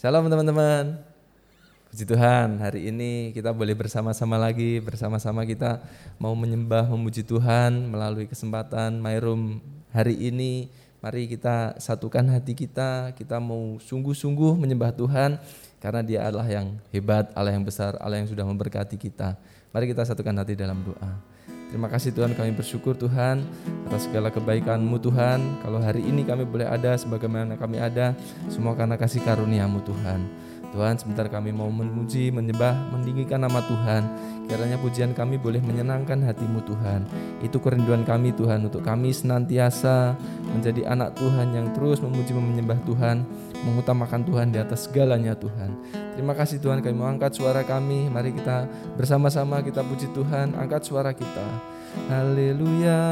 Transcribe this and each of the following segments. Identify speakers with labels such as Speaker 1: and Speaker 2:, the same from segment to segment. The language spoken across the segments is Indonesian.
Speaker 1: Shalom teman-teman. Puji Tuhan, hari ini kita boleh bersama-sama lagi, bersama-sama kita mau menyembah, memuji Tuhan melalui kesempatan My Room hari ini. Mari kita satukan hati kita, kita mau sungguh-sungguh menyembah Tuhan karena Dia adalah yang hebat, Allah yang besar, Allah yang sudah memberkati kita. Mari kita satukan hati dalam doa. Terima kasih Tuhan kami bersyukur Tuhan atas segala kebaikan-Mu Tuhan. Kalau hari ini kami boleh ada sebagaimana kami ada, semua karena kasih karunia-Mu Tuhan. Tuhan sebentar kami mau memuji, menyembah, meninggikan nama Tuhan. Kiranya pujian kami boleh menyenangkan hatimu Tuhan. Itu kerinduan kami Tuhan untuk kami senantiasa menjadi anak Tuhan yang terus memuji menyembah Tuhan, mengutamakan Tuhan di atas segalanya Tuhan. Terima kasih Tuhan kami mau angkat suara kami. Mari kita bersama-sama kita puji Tuhan, angkat suara kita. Haleluya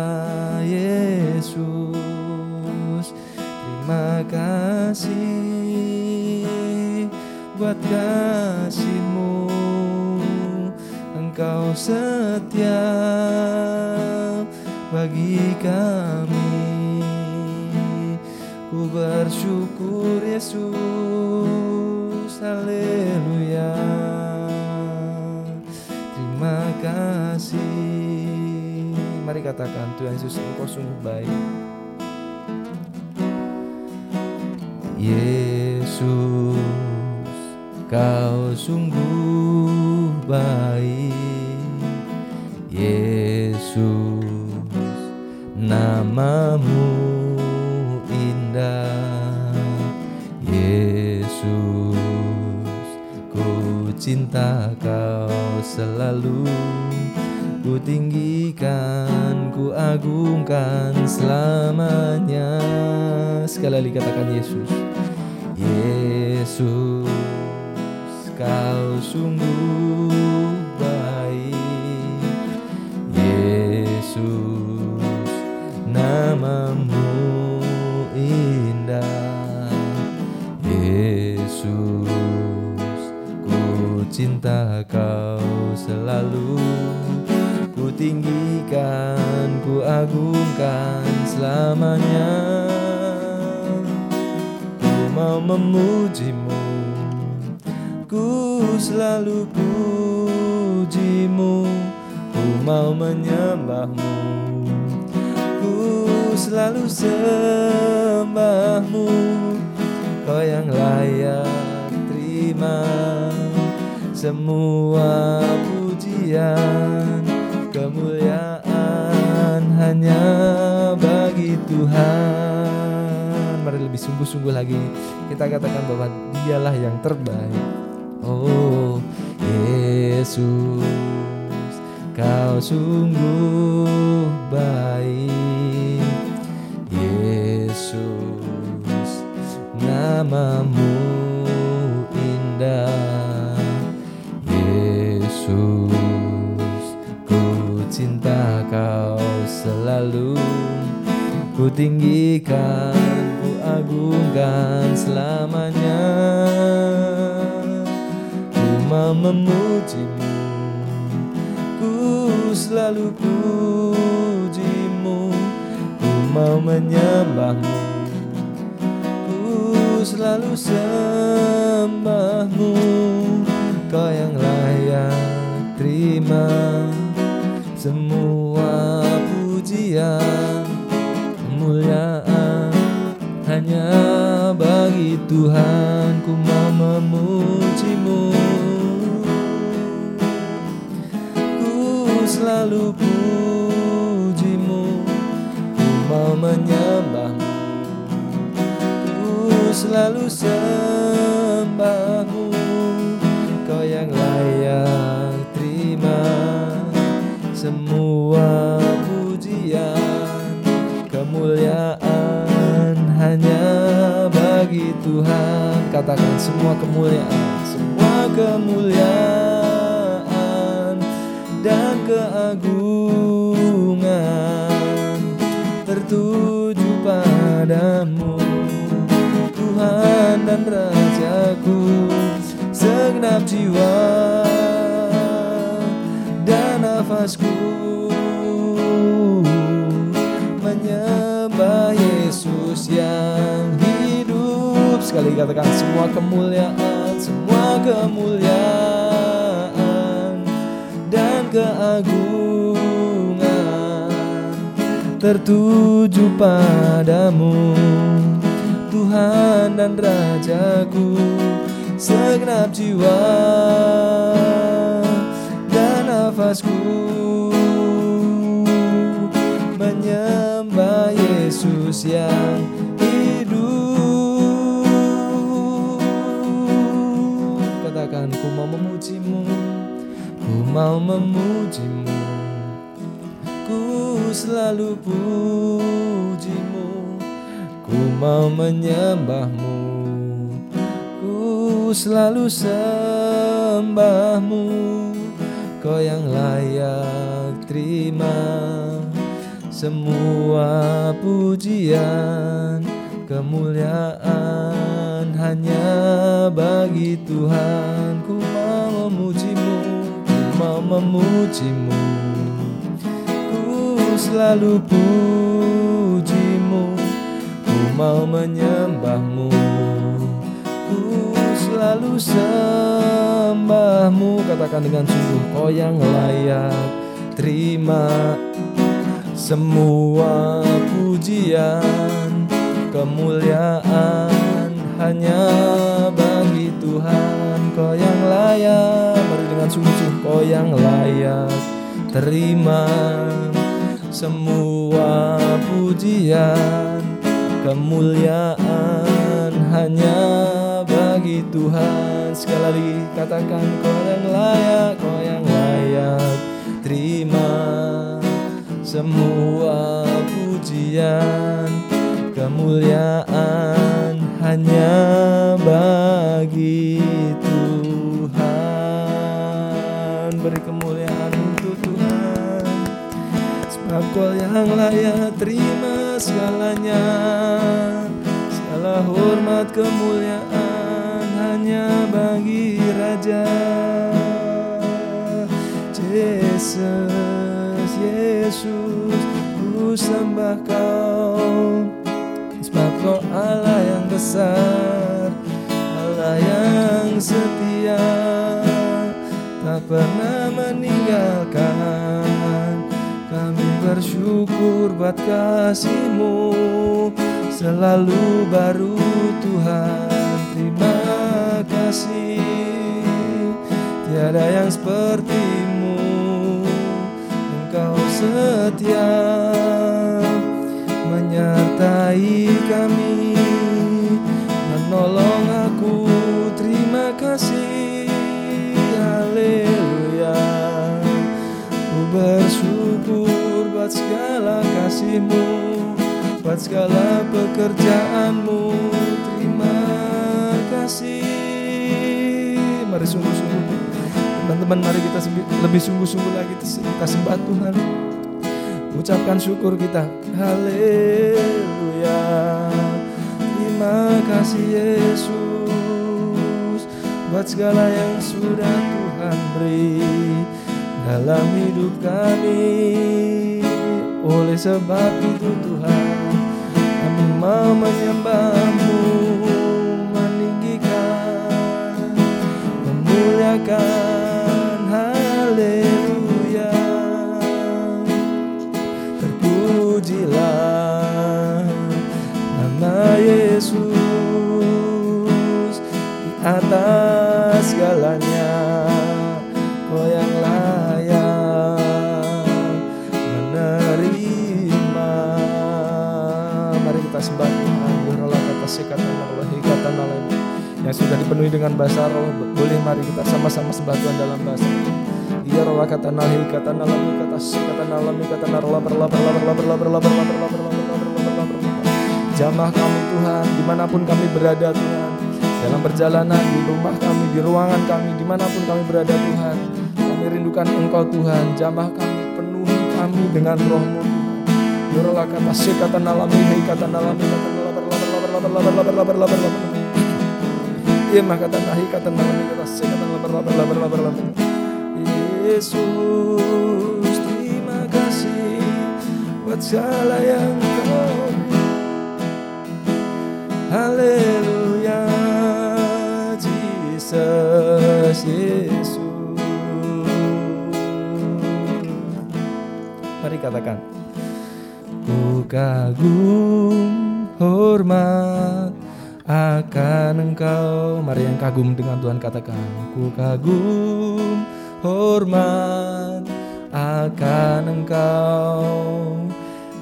Speaker 1: Yesus. Terima kasih buat kasihmu Engkau setia bagi kami Ku bersyukur Yesus Haleluya. Terima kasih. Mari katakan Tuhan Yesus Engkau sungguh baik. Yesus Kau sungguh baik. Yesus Namamu cinta kau selalu. Ku tinggikan, ku agungkan selamanya. Sekali lagi katakan Yesus. Yesus kau sungguh baik. Yesus namamu cinta kau selalu. Ku tinggikan ku agungkan selamanya. Ku mau memujimu Ku selalu pujimu. Ku mau menyembahmu Ku selalu sembahmu. Kau yang layak terima Semua pujian Kemuliaan hanya bagi Tuhan. Mari lebih sungguh-sungguh lagi Kita katakan bahwa dialah yang terbaik. Oh Yesus Kau sungguh baik. Yesus Namamu Ku tinggikan, ku agungkan selamanya. Mau memujimu Ku selalu pujimu. Ku mau menyembahmu Ku selalu sembahmu. Kau yang layak terima Semua pujian Hanya bagi Tuhan Ku mau memujimu. Selalu pujimu Ku mau menyembahmu. Ku selalu sembahmu Katakan semua kemuliaan Semua kemuliaan dan keagungan tertuju padamu Tuhan dan Rajaku segenap jiwa dan nafasku. Menyembah Yesus yang sekali katakan semua kemuliaan, semua kemuliaan dan keagungan tertuju padamu. Tuhan dan Rajaku segenap jiwa dan nafasku menyembah Yesus yang katakan ku mau memujimu. Ku mau memujimu. Ku selalu pujimu. Ku mau menyembahmu. Ku selalu sembahmu. Kau yang layak terima semua pujian kemuliaan hanya bagi Tuhan. Ku mau memujimu ku mau memujimu. Ku selalu pujimu ku mau menyembahmu. Ku selalu sembahmu katakan dengan sungguh kau yang layak terima semua pujian kemuliaan hanya bagi Tuhan kau yang layak. Mari dengan sungguh-sungguh kau yang layak terima semua pujian. Kemuliaan hanya bagi Tuhan. Sekali lagi katakan kau yang layak kau yang layak terima semua pujian kemuliaan hanya bagi Tuhan. Beri kemuliaan untuk Tuhan. Sebab kau yang layak terima segalanya. Segala hormat kemuliaan hanya bagi Raja Yesus. Yesus ku sembah kau sebab kau Allah yang besar Allah yang setia. Tak pernah meninggalkan kami bersyukur buat kasihmu. Selalu baru Tuhan terima kasih. Tiada yang sepertimu engkau setia menyertai kami. Menolong aku terima kasih. Haleluya. Ku bersyukur buat segala kasihmu buat segala pekerjaanmu. Terima kasih. Mari sungguh-sungguh. Teman-teman mari kita lebih sungguh-sungguh lagi. Kita sembah Tuhan ucapkan syukur kita. Haleluya. Terima kasih Yesus buat segala yang sudah Tuhan beri dalam hidup kami. Oleh sebab itu Tuhan kami mau menyembahmu meninggikan memuliakan atas segalanya kau yang layak menerima mari kita sembah Tuhan Biarlah kata sikatan Allah hikatan Allah yang sudah dipenuhi dengan bahasa roh boleh mari kita sama-sama sembah Tuhan dalam bahasa Iya roh kata nahi kata nalami kata kata nalami kata narola berla berla berla berla berla berla berla berla berla berla berla Jamah kami Tuhan di mana pun kami berada Tuhan dalam perjalanan di rumah kami, di ruangan kami, di mana pun kami berada Tuhan. Kami rindukan Engkau Tuhan, jamah kami, penuhi kami dengan rohmu Yorolah kata sekata nalami, hei kata nalami, kata nalabar, labar, labar, labar, labar, labar, labar, Iya kata nahi, kata nalami, kata labar, labar, labar, labar, labar. Yesus, terima kasih buat segala yang kau Haleluya graças, Jesus. Mari katakan, ku kagum hormat akan engkau. Mari yang kagum dengan Tuhan katakan Ku kagum hormat akan engkau.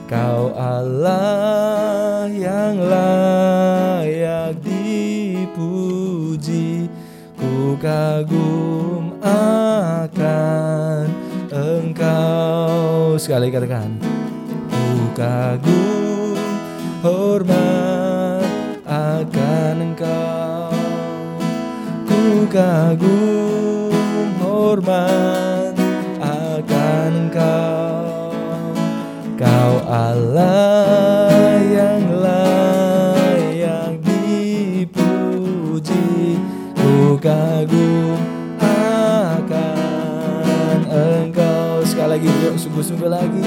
Speaker 1: Kau Allah yang layak dipuji. Ku kagum akan engkau. Sekali katakan Ku kagum hormat akan engkau. Ku kagum hormat akan engkau. Kau Allah kagum akan engkau. Sekali lagi yuk sungguh-sungguh lagi.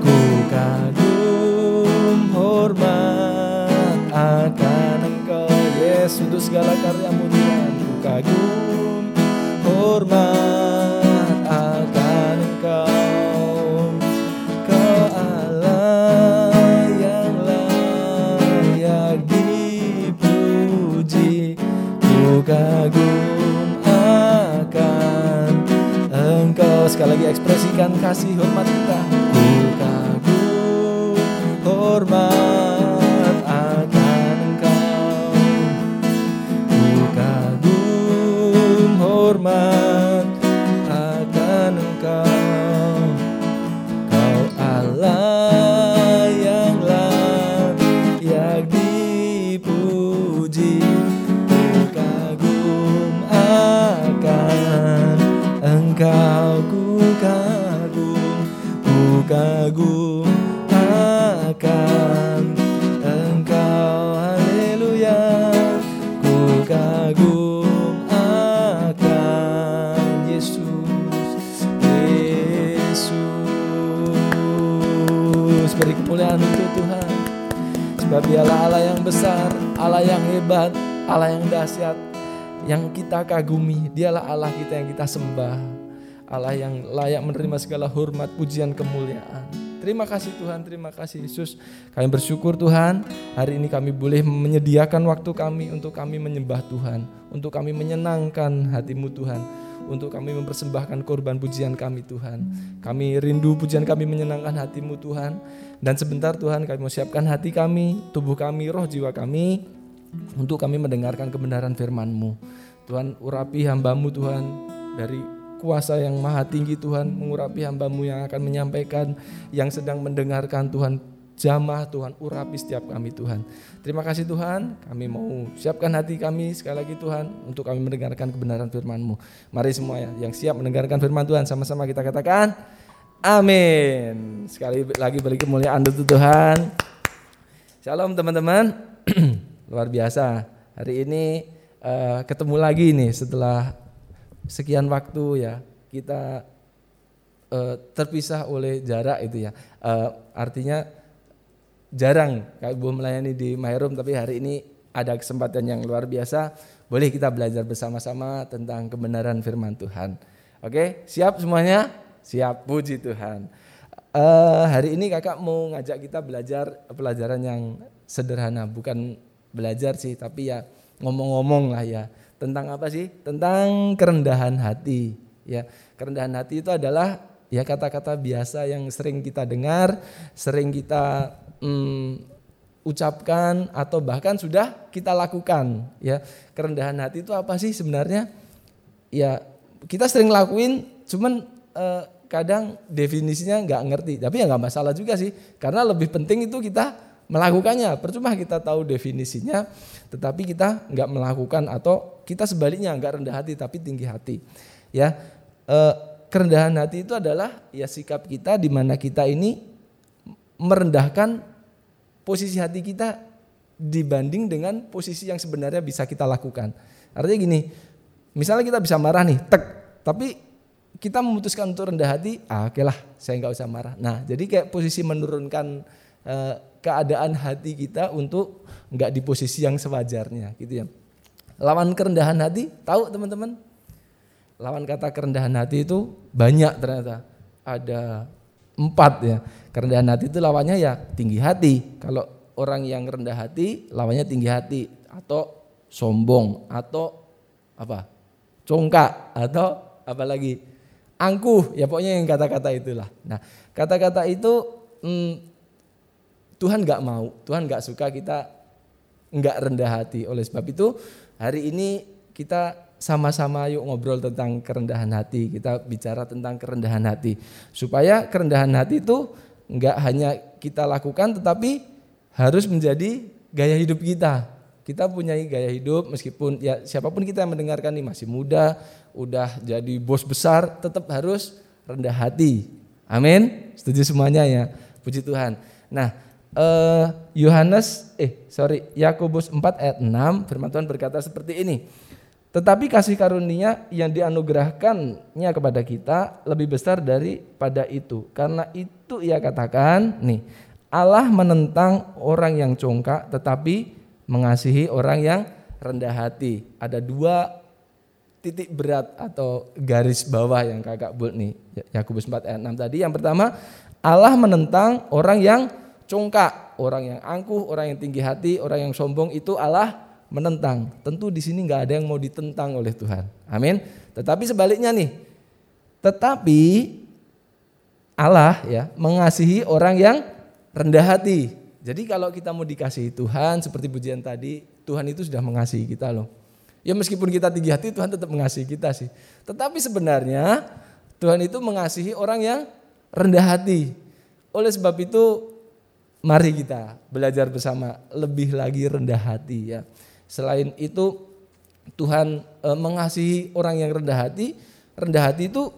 Speaker 1: Ku kagum hormat akan engkau. Yes untuk segala karyamu Tuhan. Ku kagum hormat ekspresikan kasih hormat kita kagum akan engkau haleluya. Ku kagum akan Yesus Yesus. Beri kemuliaan untuk Tuhan. Sebab dialah Allah yang besar Allah yang hebat Allah yang dahsyat yang kita kagumi, dialah Allah kita yang kita sembah. Allah yang layak menerima segala hormat, pujian, kemuliaan. Terima kasih Tuhan, terima kasih Yesus. Kami bersyukur Tuhan, hari ini kami boleh menyediakan waktu kami untuk kami menyembah Tuhan, untuk kami menyenangkan hatimu Tuhan, untuk kami mempersembahkan korban pujian kami Tuhan. Kami rindu pujian kami menyenangkan hatimu Tuhan. Dan sebentar Tuhan kami mau siapkan hati kami, tubuh kami, roh jiwa kami, untuk kami mendengarkan kebenaran firman-Mu. Tuhan urapi hambamu Tuhan dari kuasa yang maha tinggi Tuhan mengurapi hambamu yang akan menyampaikan yang sedang mendengarkan Tuhan. Jamah Tuhan urapi setiap kami Tuhan. Terima kasih Tuhan. Kami mau siapkan hati kami sekali lagi Tuhan untuk kami mendengarkan kebenaran firman-Mu. Mari semua ya yang siap mendengarkan firman Tuhan sama-sama kita katakan amin. Sekali lagi beri kemuliaan untuk Tuhan. Shalom teman-teman. Luar biasa. Hari ini uh, ketemu lagi nih setelah sekian waktu ya kita uh, terpisah oleh jarak itu ya. Uh, artinya jarang Kak Ibu melayani di Mahrum tapi hari ini ada kesempatan yang luar biasa boleh kita belajar bersama-sama tentang kebenaran firman Tuhan. Oke, siap semuanya? Siap, puji Tuhan. Uh, hari ini kakak mau ngajak kita belajar pelajaran yang sederhana, bukan belajar sih, tapi ya ngomong-ngomong lah ya tentang apa sih? Tentang kerendahan hati. Ya, kerendahan hati itu adalah ya kata-kata biasa yang sering kita dengar, sering kita hmm, ucapkan atau bahkan sudah kita lakukan. Ya, kerendahan hati itu apa sih sebenarnya? Ya, kita sering lakuin, cuman eh, kadang definisinya nggak ngerti. Tapi ya nggak masalah juga sih, karena lebih penting itu kita melakukannya. Percuma kita tahu definisinya, tetapi kita nggak melakukan atau kita sebaliknya nggak rendah hati tapi tinggi hati. Ya, e, kerendahan hati itu adalah ya sikap kita di mana kita ini merendahkan posisi hati kita dibanding dengan posisi yang sebenarnya bisa kita lakukan. Artinya gini, misalnya kita bisa marah nih, tek, tapi kita memutuskan untuk rendah hati, ah oke lah, saya nggak usah marah. Nah, jadi kayak posisi menurunkan keadaan hati kita untuk nggak di posisi yang sewajarnya gitu ya. Lawan kerendahan hati, tahu teman-teman? Lawan kata kerendahan hati itu banyak ternyata. Ada 4 ya. Kerendahan hati itu lawannya ya tinggi hati. Kalau orang yang rendah hati lawannya tinggi hati atau sombong atau apa? congkak atau apa lagi? angkuh ya pokoknya yang kata-kata itulah. Nah, kata-kata itu hmm, Tuhan nggak mau, Tuhan nggak suka kita nggak rendah hati. Oleh sebab itu hari ini kita sama-sama yuk ngobrol tentang kerendahan hati. Kita bicara tentang kerendahan hati. Supaya kerendahan hati itu nggak hanya kita lakukan tetapi harus menjadi gaya hidup kita. Kita punya gaya hidup meskipun ya siapa pun kita yang mendengarkan ini masih muda, udah jadi bos besar, tetap harus rendah hati. Amin. Setuju semuanya ya. Puji Tuhan. Nah, Yohanes uh, eh sorry Yakobus 4 ayat 6 firman Tuhan berkata seperti ini. Tetapi kasih karunia yang dianugerahkannya kepada kita lebih besar daripada itu. Karena itu ia katakan, nih, Allah menentang orang yang congkak tetapi mengasihi orang yang rendah hati. Ada dua titik berat atau garis bawah yang kakak buat nih. Yakobus 4 ayat 6 tadi. Yang pertama, Allah menentang orang yang congkak, orang yang angkuh, orang yang tinggi hati, orang yang sombong itu Allah menentang. Tentu di sini nggak ada yang mau ditentang oleh Tuhan. Amin. Tetapi sebaliknya nih, tetapi Allah ya mengasihi orang yang rendah hati. Jadi kalau kita mau dikasihi Tuhan seperti pujian tadi, Tuhan itu sudah mengasihi kita loh. Ya meskipun kita tinggi hati, Tuhan tetap mengasihi kita sih. Tetapi sebenarnya Tuhan itu mengasihi orang yang rendah hati. Oleh sebab itu mari kita belajar bersama lebih lagi rendah hati ya. Selain itu Tuhan e, mengasihi orang yang rendah hati. Rendah hati itu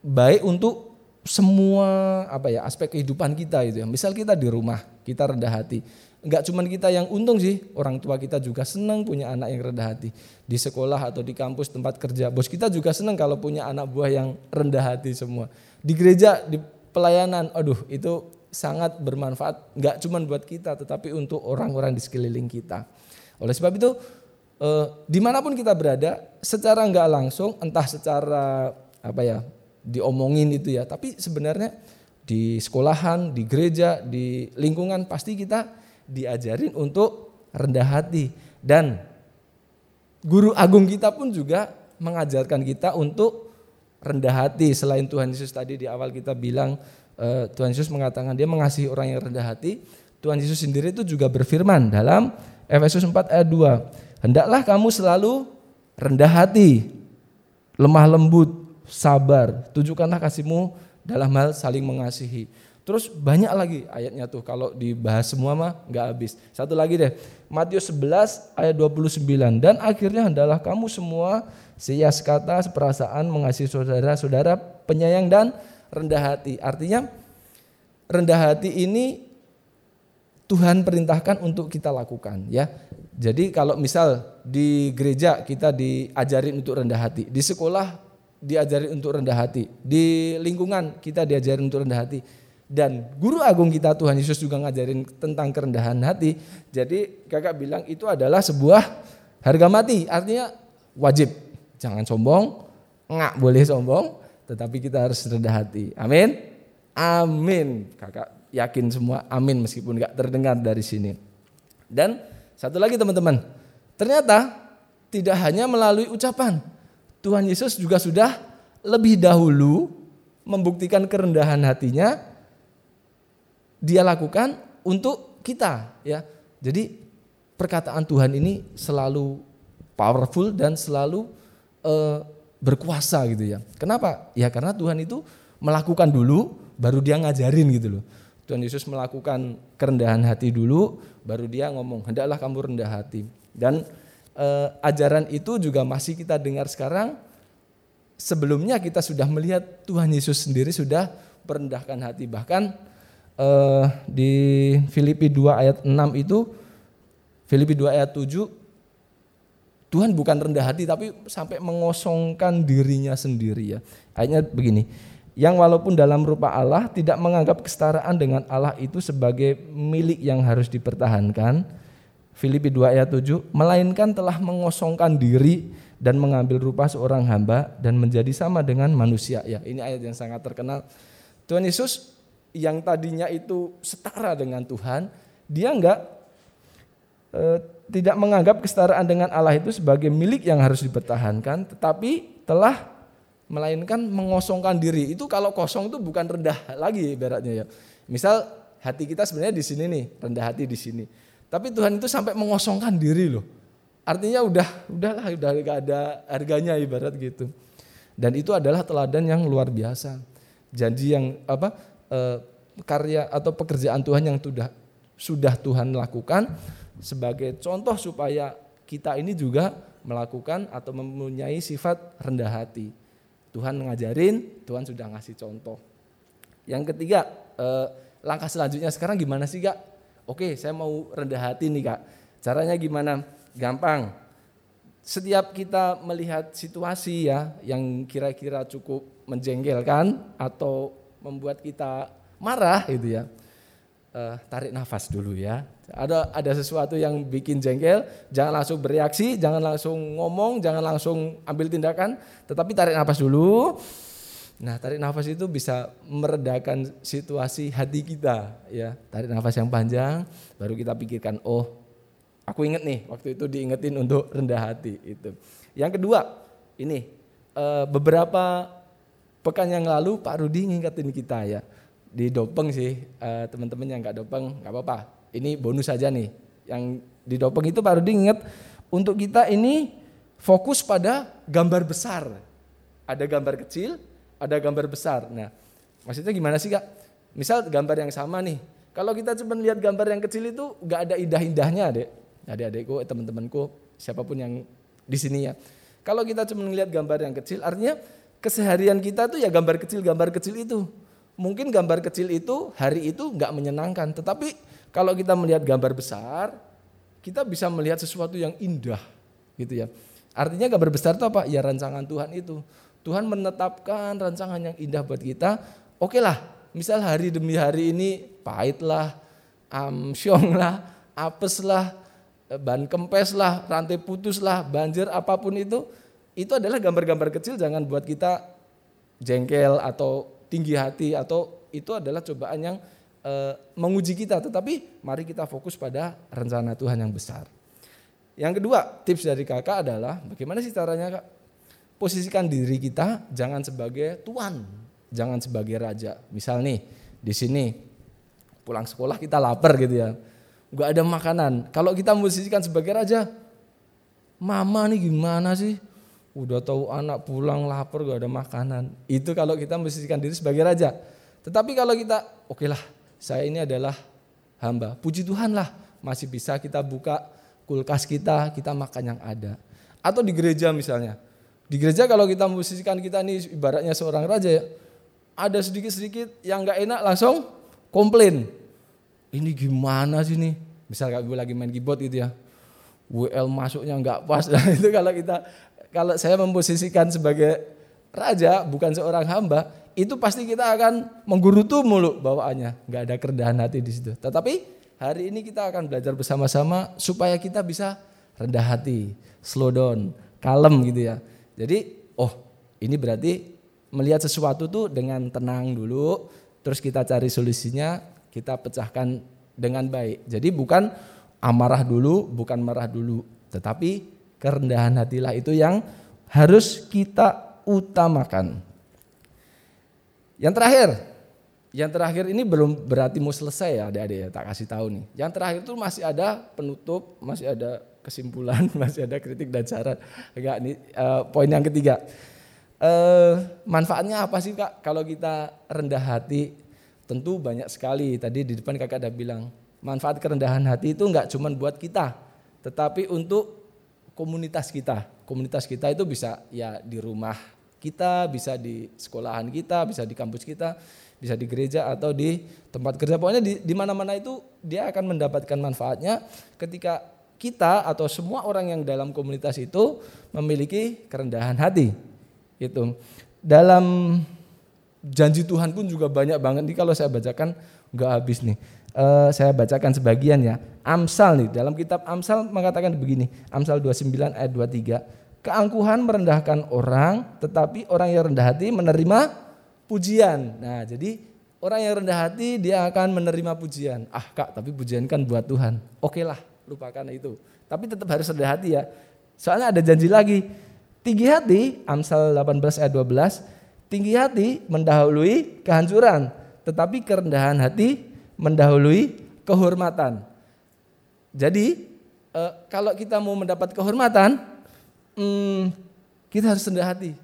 Speaker 1: baik untuk semua apa ya aspek kehidupan kita itu ya. Misal kita di rumah kita rendah hati. Enggak cuma kita yang untung sih, orang tua kita juga senang punya anak yang rendah hati. Di sekolah atau di kampus tempat kerja, bos kita juga senang kalau punya anak buah yang rendah hati semua. Di gereja, di pelayanan, aduh itu sangat bermanfaat nggak cuma buat kita tetapi untuk orang-orang di sekeliling kita. Oleh sebab itu eh, di mana pun kita berada secara nggak langsung entah secara apa ya diomongin itu ya tapi sebenarnya di sekolahan, di gereja, di lingkungan pasti kita diajarin untuk rendah hati dan guru agung kita pun juga mengajarkan kita untuk rendah hati selain Tuhan Yesus tadi di awal kita bilang Eh, Tuhan Yesus mengatakan dia mengasihi orang yang rendah hati. Tuhan Yesus sendiri itu juga berfirman dalam Efesus 4 ayat 2. Hendaklah kamu selalu rendah hati, lemah lembut, sabar. Tunjukkanlah kasihmu dalam hal saling mengasihi. Terus banyak lagi ayatnya tuh kalau dibahas semua mah nggak habis. Satu lagi deh, Matius 11 ayat 29. Dan akhirnya hendaklah kamu semua sias kata, seperasaan, mengasihi saudara-saudara, penyayang dan rendah hati. Artinya rendah hati ini Tuhan perintahkan untuk kita lakukan ya. Jadi kalau misal di gereja kita diajarin untuk rendah hati, di sekolah diajarin untuk rendah hati, di lingkungan kita diajarin untuk rendah hati. Dan guru agung kita Tuhan Yesus juga ngajarin tentang kerendahan hati. Jadi kakak bilang itu adalah sebuah harga mati. Artinya wajib. Jangan sombong, nggak boleh sombong, tetapi kita harus rendah hati. Amin. Amin. Kakak yakin semua amin meskipun nggak terdengar dari sini. Dan satu lagi teman-teman, ternyata tidak hanya melalui ucapan, Tuhan Yesus juga sudah lebih dahulu membuktikan kerendahan hatinya dia lakukan untuk kita ya. Jadi perkataan Tuhan ini selalu powerful dan selalu uh, berkuasa gitu ya. Kenapa? Ya karena Tuhan itu melakukan dulu baru dia ngajarin gitu loh. Tuhan Yesus melakukan kerendahan hati dulu baru dia ngomong hendaklah kamu rendah hati. Dan eh, ajaran itu juga masih kita dengar sekarang. Sebelumnya kita sudah melihat Tuhan Yesus sendiri sudah merendahkan hati. Bahkan eh, di Filipi 2 ayat 6 itu Filipi 2 ayat 7 Tuhan bukan rendah hati tapi sampai mengosongkan dirinya sendiri ya. Ayatnya begini, yang walaupun dalam rupa Allah tidak menganggap kesetaraan dengan Allah itu sebagai milik yang harus dipertahankan. Filipi 2 ayat 7, melainkan telah mengosongkan diri dan mengambil rupa seorang hamba dan menjadi sama dengan manusia. Ya, ini ayat yang sangat terkenal. Tuhan Yesus
Speaker 2: yang tadinya itu setara dengan Tuhan, dia enggak eh, tidak menganggap kesetaraan dengan Allah itu sebagai milik yang harus dipertahankan, tetapi telah melainkan mengosongkan diri. Itu kalau kosong itu bukan rendah lagi ibaratnya ya. Misal hati kita sebenarnya di sini nih, rendah hati di sini. Tapi Tuhan itu sampai mengosongkan diri loh. Artinya udah udahlah udah gak ada harganya ibarat gitu. Dan itu adalah teladan yang luar biasa. Janji yang apa e, karya atau pekerjaan Tuhan yang sudah sudah Tuhan lakukan sebagai contoh supaya kita ini juga melakukan atau mempunyai sifat rendah hati. Tuhan ngajarin, Tuhan sudah ngasih contoh. Yang ketiga, eh, langkah selanjutnya sekarang gimana sih kak? Oke, saya mau rendah hati nih kak. Caranya gimana? Gampang. Setiap kita melihat situasi ya yang kira-kira cukup menjengkelkan atau membuat kita marah gitu ya, eh, tarik nafas dulu ya. Ada ada sesuatu yang bikin jengkel, jangan langsung bereaksi, jangan langsung ngomong, jangan langsung ambil tindakan, tetapi tarik nafas dulu. Nah, tarik nafas itu bisa meredakan situasi hati kita, ya. Tarik nafas yang panjang, baru kita pikirkan, oh, aku inget nih, waktu itu diingetin untuk rendah hati itu. Yang kedua, ini eh, beberapa pekan yang lalu Pak Rudi ngingetin kita ya, di dopeng sih, eh, teman-teman yang nggak dopeng nggak apa-apa, ini bonus saja nih. Yang di dopeng itu Pak Rudi ingat untuk kita ini fokus pada gambar besar. Ada gambar kecil, ada gambar besar. Nah, maksudnya gimana sih kak? Misal gambar yang sama nih. Kalau kita cuma lihat gambar yang kecil itu nggak ada indah-indahnya, dek. Adik-adikku, teman-temanku, siapa pun yang di sini ya. Kalau kita cuma melihat gambar yang kecil, artinya keseharian kita tuh ya gambar kecil, gambar kecil itu. Mungkin gambar kecil itu hari itu nggak menyenangkan, tetapi kalau kita melihat gambar besar, kita bisa melihat sesuatu yang indah, gitu ya. Artinya gambar besar itu apa? Ya rancangan Tuhan itu. Tuhan menetapkan rancangan yang indah buat kita. Oke lah, misal hari demi hari ini pahit lah, amsyong lah, apes lah, ban kempes lah, rantai putus lah, banjir apa pun itu, itu adalah gambar-gambar kecil jangan buat kita jengkel atau tinggi hati atau itu adalah cobaan yang e, menguji kita, tetapi mari kita fokus pada rencana Tuhan yang besar. Yang kedua, tips dari kakak adalah bagaimana sih caranya kak? Posisikan diri kita jangan sebagai tuan, jangan sebagai raja. Misal nih, di sini pulang sekolah kita lapar gitu ya. Gak ada makanan. Kalau kita posisikan sebagai raja, mama nih gimana sih? Udah tahu anak pulang lapar gak ada makanan. Itu kalau kita posisikan diri sebagai raja. Tetapi kalau kita, oke okay lah saya ini adalah hamba. Puji Tuhan lah masih bisa kita buka kulkas kita, kita makan yang ada. Atau di gereja misalnya. Di gereja kalau kita musisikan kita ini ibaratnya seorang raja ya, ada sedikit-sedikit yang nggak enak langsung komplain. Ini gimana sih nih? Misal gue lagi main keyboard gitu ya. WL masuknya nggak pas. Nah, itu kalau kita kalau saya memposisikan sebagai raja bukan seorang hamba, itu pasti kita akan menggurutu mulu bawaannya, nggak ada kerendahan hati di situ. Tetapi hari ini kita akan belajar bersama-sama supaya kita bisa rendah hati, slow down, kalem gitu ya. Jadi, oh ini berarti melihat sesuatu tuh dengan tenang dulu, terus kita cari solusinya, kita pecahkan dengan baik. Jadi bukan amarah dulu, bukan marah dulu, tetapi kerendahan hatilah itu yang harus kita utamakan. Yang terakhir, yang terakhir ini belum berarti mau selesai ya adik-adik ya, tak kasih tahu nih. Yang terakhir itu masih ada penutup, masih ada kesimpulan, masih ada kritik dan saran. Enggak, ini uh, poin yang ketiga. Uh, manfaatnya apa sih kak kalau kita rendah hati? Tentu banyak sekali. Tadi di depan kakak ada bilang, manfaat kerendahan hati itu enggak cuma buat kita, tetapi untuk komunitas kita. Komunitas kita itu bisa ya di rumah kita, bisa di sekolahan kita, bisa di kampus kita, bisa di gereja atau di tempat kerja. Pokoknya di, mana-mana itu dia akan mendapatkan manfaatnya ketika kita atau semua orang yang dalam komunitas itu memiliki kerendahan hati. Itu. Dalam janji Tuhan pun juga banyak banget nih kalau saya bacakan nggak habis nih. Uh, saya bacakan sebagian ya. Amsal nih dalam kitab Amsal mengatakan begini. Amsal 29 ayat 23 Keangkuhan merendahkan orang, tetapi orang yang rendah hati menerima pujian. Nah, jadi Orang yang rendah hati dia akan menerima pujian. Ah kak, tapi pujian kan buat Tuhan. Oke lah, lupakan itu. Tapi tetap harus rendah hati ya. Soalnya ada janji lagi. Tinggi hati, Amsal 18 ayat 12. Tinggi hati mendahului kehancuran. Tetapi kerendahan hati mendahului kehormatan. Jadi eh, kalau kita mau mendapat kehormatan, hmm, kita harus rendah hati.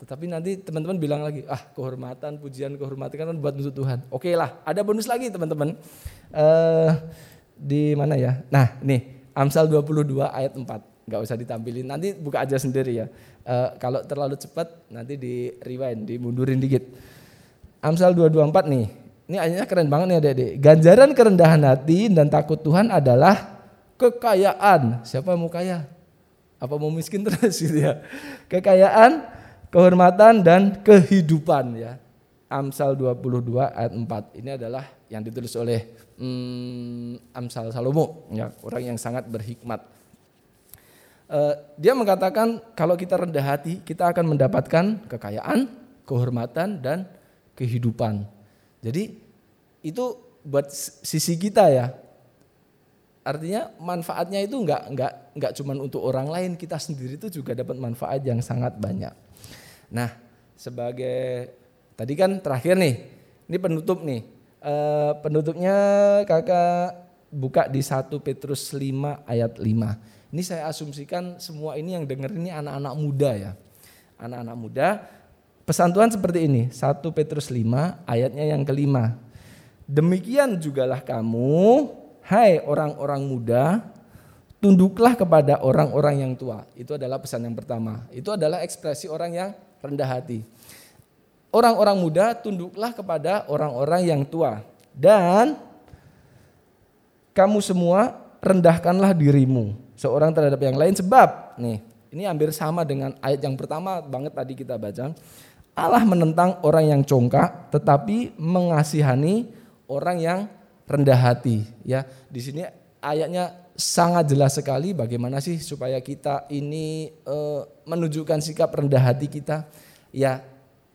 Speaker 2: Tetapi nanti teman-teman bilang lagi, ah kehormatan, pujian, kehormatan kan buat untuk Tuhan. Oke lah, ada bonus lagi teman-teman. Uh, di mana ya? Nah nih, Amsal 22 ayat 4. Gak usah ditampilin, nanti buka aja sendiri ya. Uh, kalau terlalu cepat nanti di rewind, dimundurin dikit. Amsal 224 nih, ini ayatnya keren banget nih adik-adik. Ganjaran kerendahan hati dan takut Tuhan adalah kekayaan. Siapa yang mau kaya? Apa mau miskin terus gitu ya? Kekayaan kehormatan dan kehidupan ya. Amsal 22 ayat 4. Ini adalah yang ditulis oleh hmm, Amsal Salomo, ya, orang yang sangat berhikmat. Uh, dia mengatakan kalau kita rendah hati, kita akan mendapatkan kekayaan, kehormatan dan kehidupan. Jadi itu buat sisi kita ya. Artinya manfaatnya itu enggak enggak enggak cuma untuk orang lain, kita sendiri itu juga dapat manfaat yang sangat banyak. Nah, sebagai tadi kan terakhir nih, ini penutup nih. E, penutupnya kakak buka di 1 Petrus 5 ayat 5. Ini saya asumsikan semua ini yang dengar ini anak-anak muda ya. Anak-anak muda. Pesan Tuhan seperti ini, 1 Petrus 5 ayatnya yang kelima. Demikian jugalah kamu, hai orang-orang muda, tunduklah kepada orang-orang yang tua. Itu adalah pesan yang pertama. Itu adalah ekspresi orang yang rendah hati. Orang-orang muda tunduklah kepada orang-orang yang tua dan kamu semua rendahkanlah dirimu seorang terhadap yang lain sebab nih ini hampir sama dengan ayat yang pertama banget tadi kita baca. Allah menentang orang yang congkak tetapi mengasihani orang yang rendah hati ya. Di sini ayatnya sangat jelas sekali bagaimana sih supaya kita ini e, menunjukkan sikap rendah hati kita. Ya,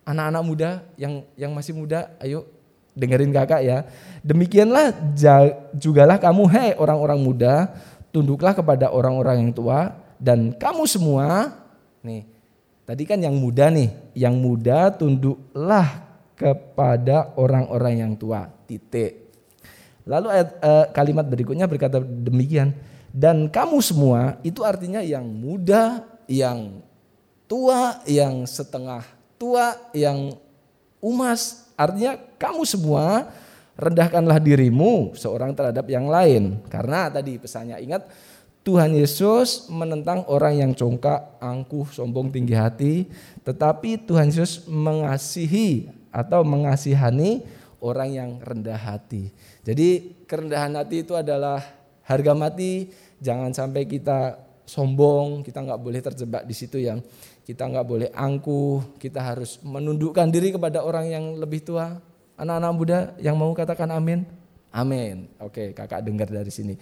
Speaker 2: anak-anak muda yang yang masih muda, ayo dengerin kakak ya. Demikianlah jugalah kamu, hei orang-orang muda, tunduklah kepada orang-orang yang tua dan kamu semua, nih, tadi kan yang muda nih, yang muda tunduklah kepada orang-orang yang tua. Titik. Lalu ayat, uh, kalimat berikutnya berkata demikian. Dan kamu semua itu artinya yang muda, yang tua, yang setengah tua, yang umas. Artinya kamu semua rendahkanlah dirimu seorang terhadap yang lain. Karena tadi pesannya ingat Tuhan Yesus menentang orang yang congkak, angkuh, sombong, tinggi hati. Tetapi Tuhan Yesus mengasihi atau mengasihani orang yang rendah hati. Jadi kerendahan hati itu adalah harga mati. Jangan sampai kita sombong, kita nggak boleh terjebak di situ yang kita nggak boleh angkuh, kita harus menundukkan diri kepada orang yang lebih tua. Anak-anak muda yang mau katakan amin, amin. Oke, kakak dengar dari sini.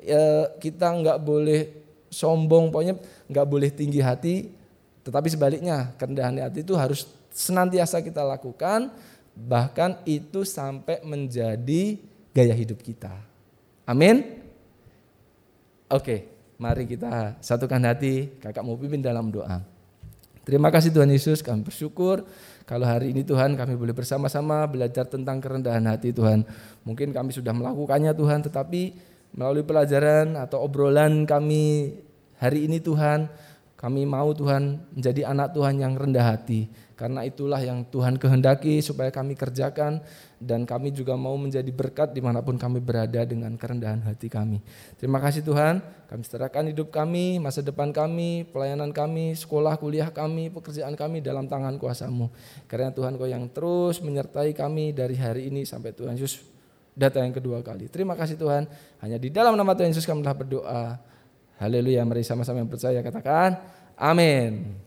Speaker 2: Ya, kita nggak boleh sombong, pokoknya nggak boleh tinggi hati. Tetapi sebaliknya, kerendahan hati itu harus senantiasa kita lakukan bahkan itu sampai menjadi gaya hidup kita. Amin. Oke, mari kita satukan hati, kakak mau pimpin dalam doa. Terima kasih Tuhan Yesus, kami bersyukur kalau hari ini Tuhan kami boleh bersama-sama belajar tentang kerendahan hati Tuhan. Mungkin kami sudah melakukannya Tuhan, tetapi melalui pelajaran atau obrolan kami hari ini Tuhan, kami mau Tuhan menjadi anak Tuhan yang rendah hati. Karena itulah yang Tuhan kehendaki supaya kami kerjakan dan kami juga mau menjadi berkat di mana pun kami berada dengan kerendahan hati kami. Terima kasih Tuhan, kami serahkan hidup kami, masa depan kami, pelayanan kami, sekolah, kuliah kami, pekerjaan kami dalam tangan kuasamu. Karena Tuhan kau yang terus menyertai kami dari hari ini sampai Tuhan Yesus datang yang kedua kali. Terima kasih Tuhan, hanya di dalam nama Tuhan Yesus kami telah berdoa. Haleluya, mari sama-sama yang percaya katakan, amin.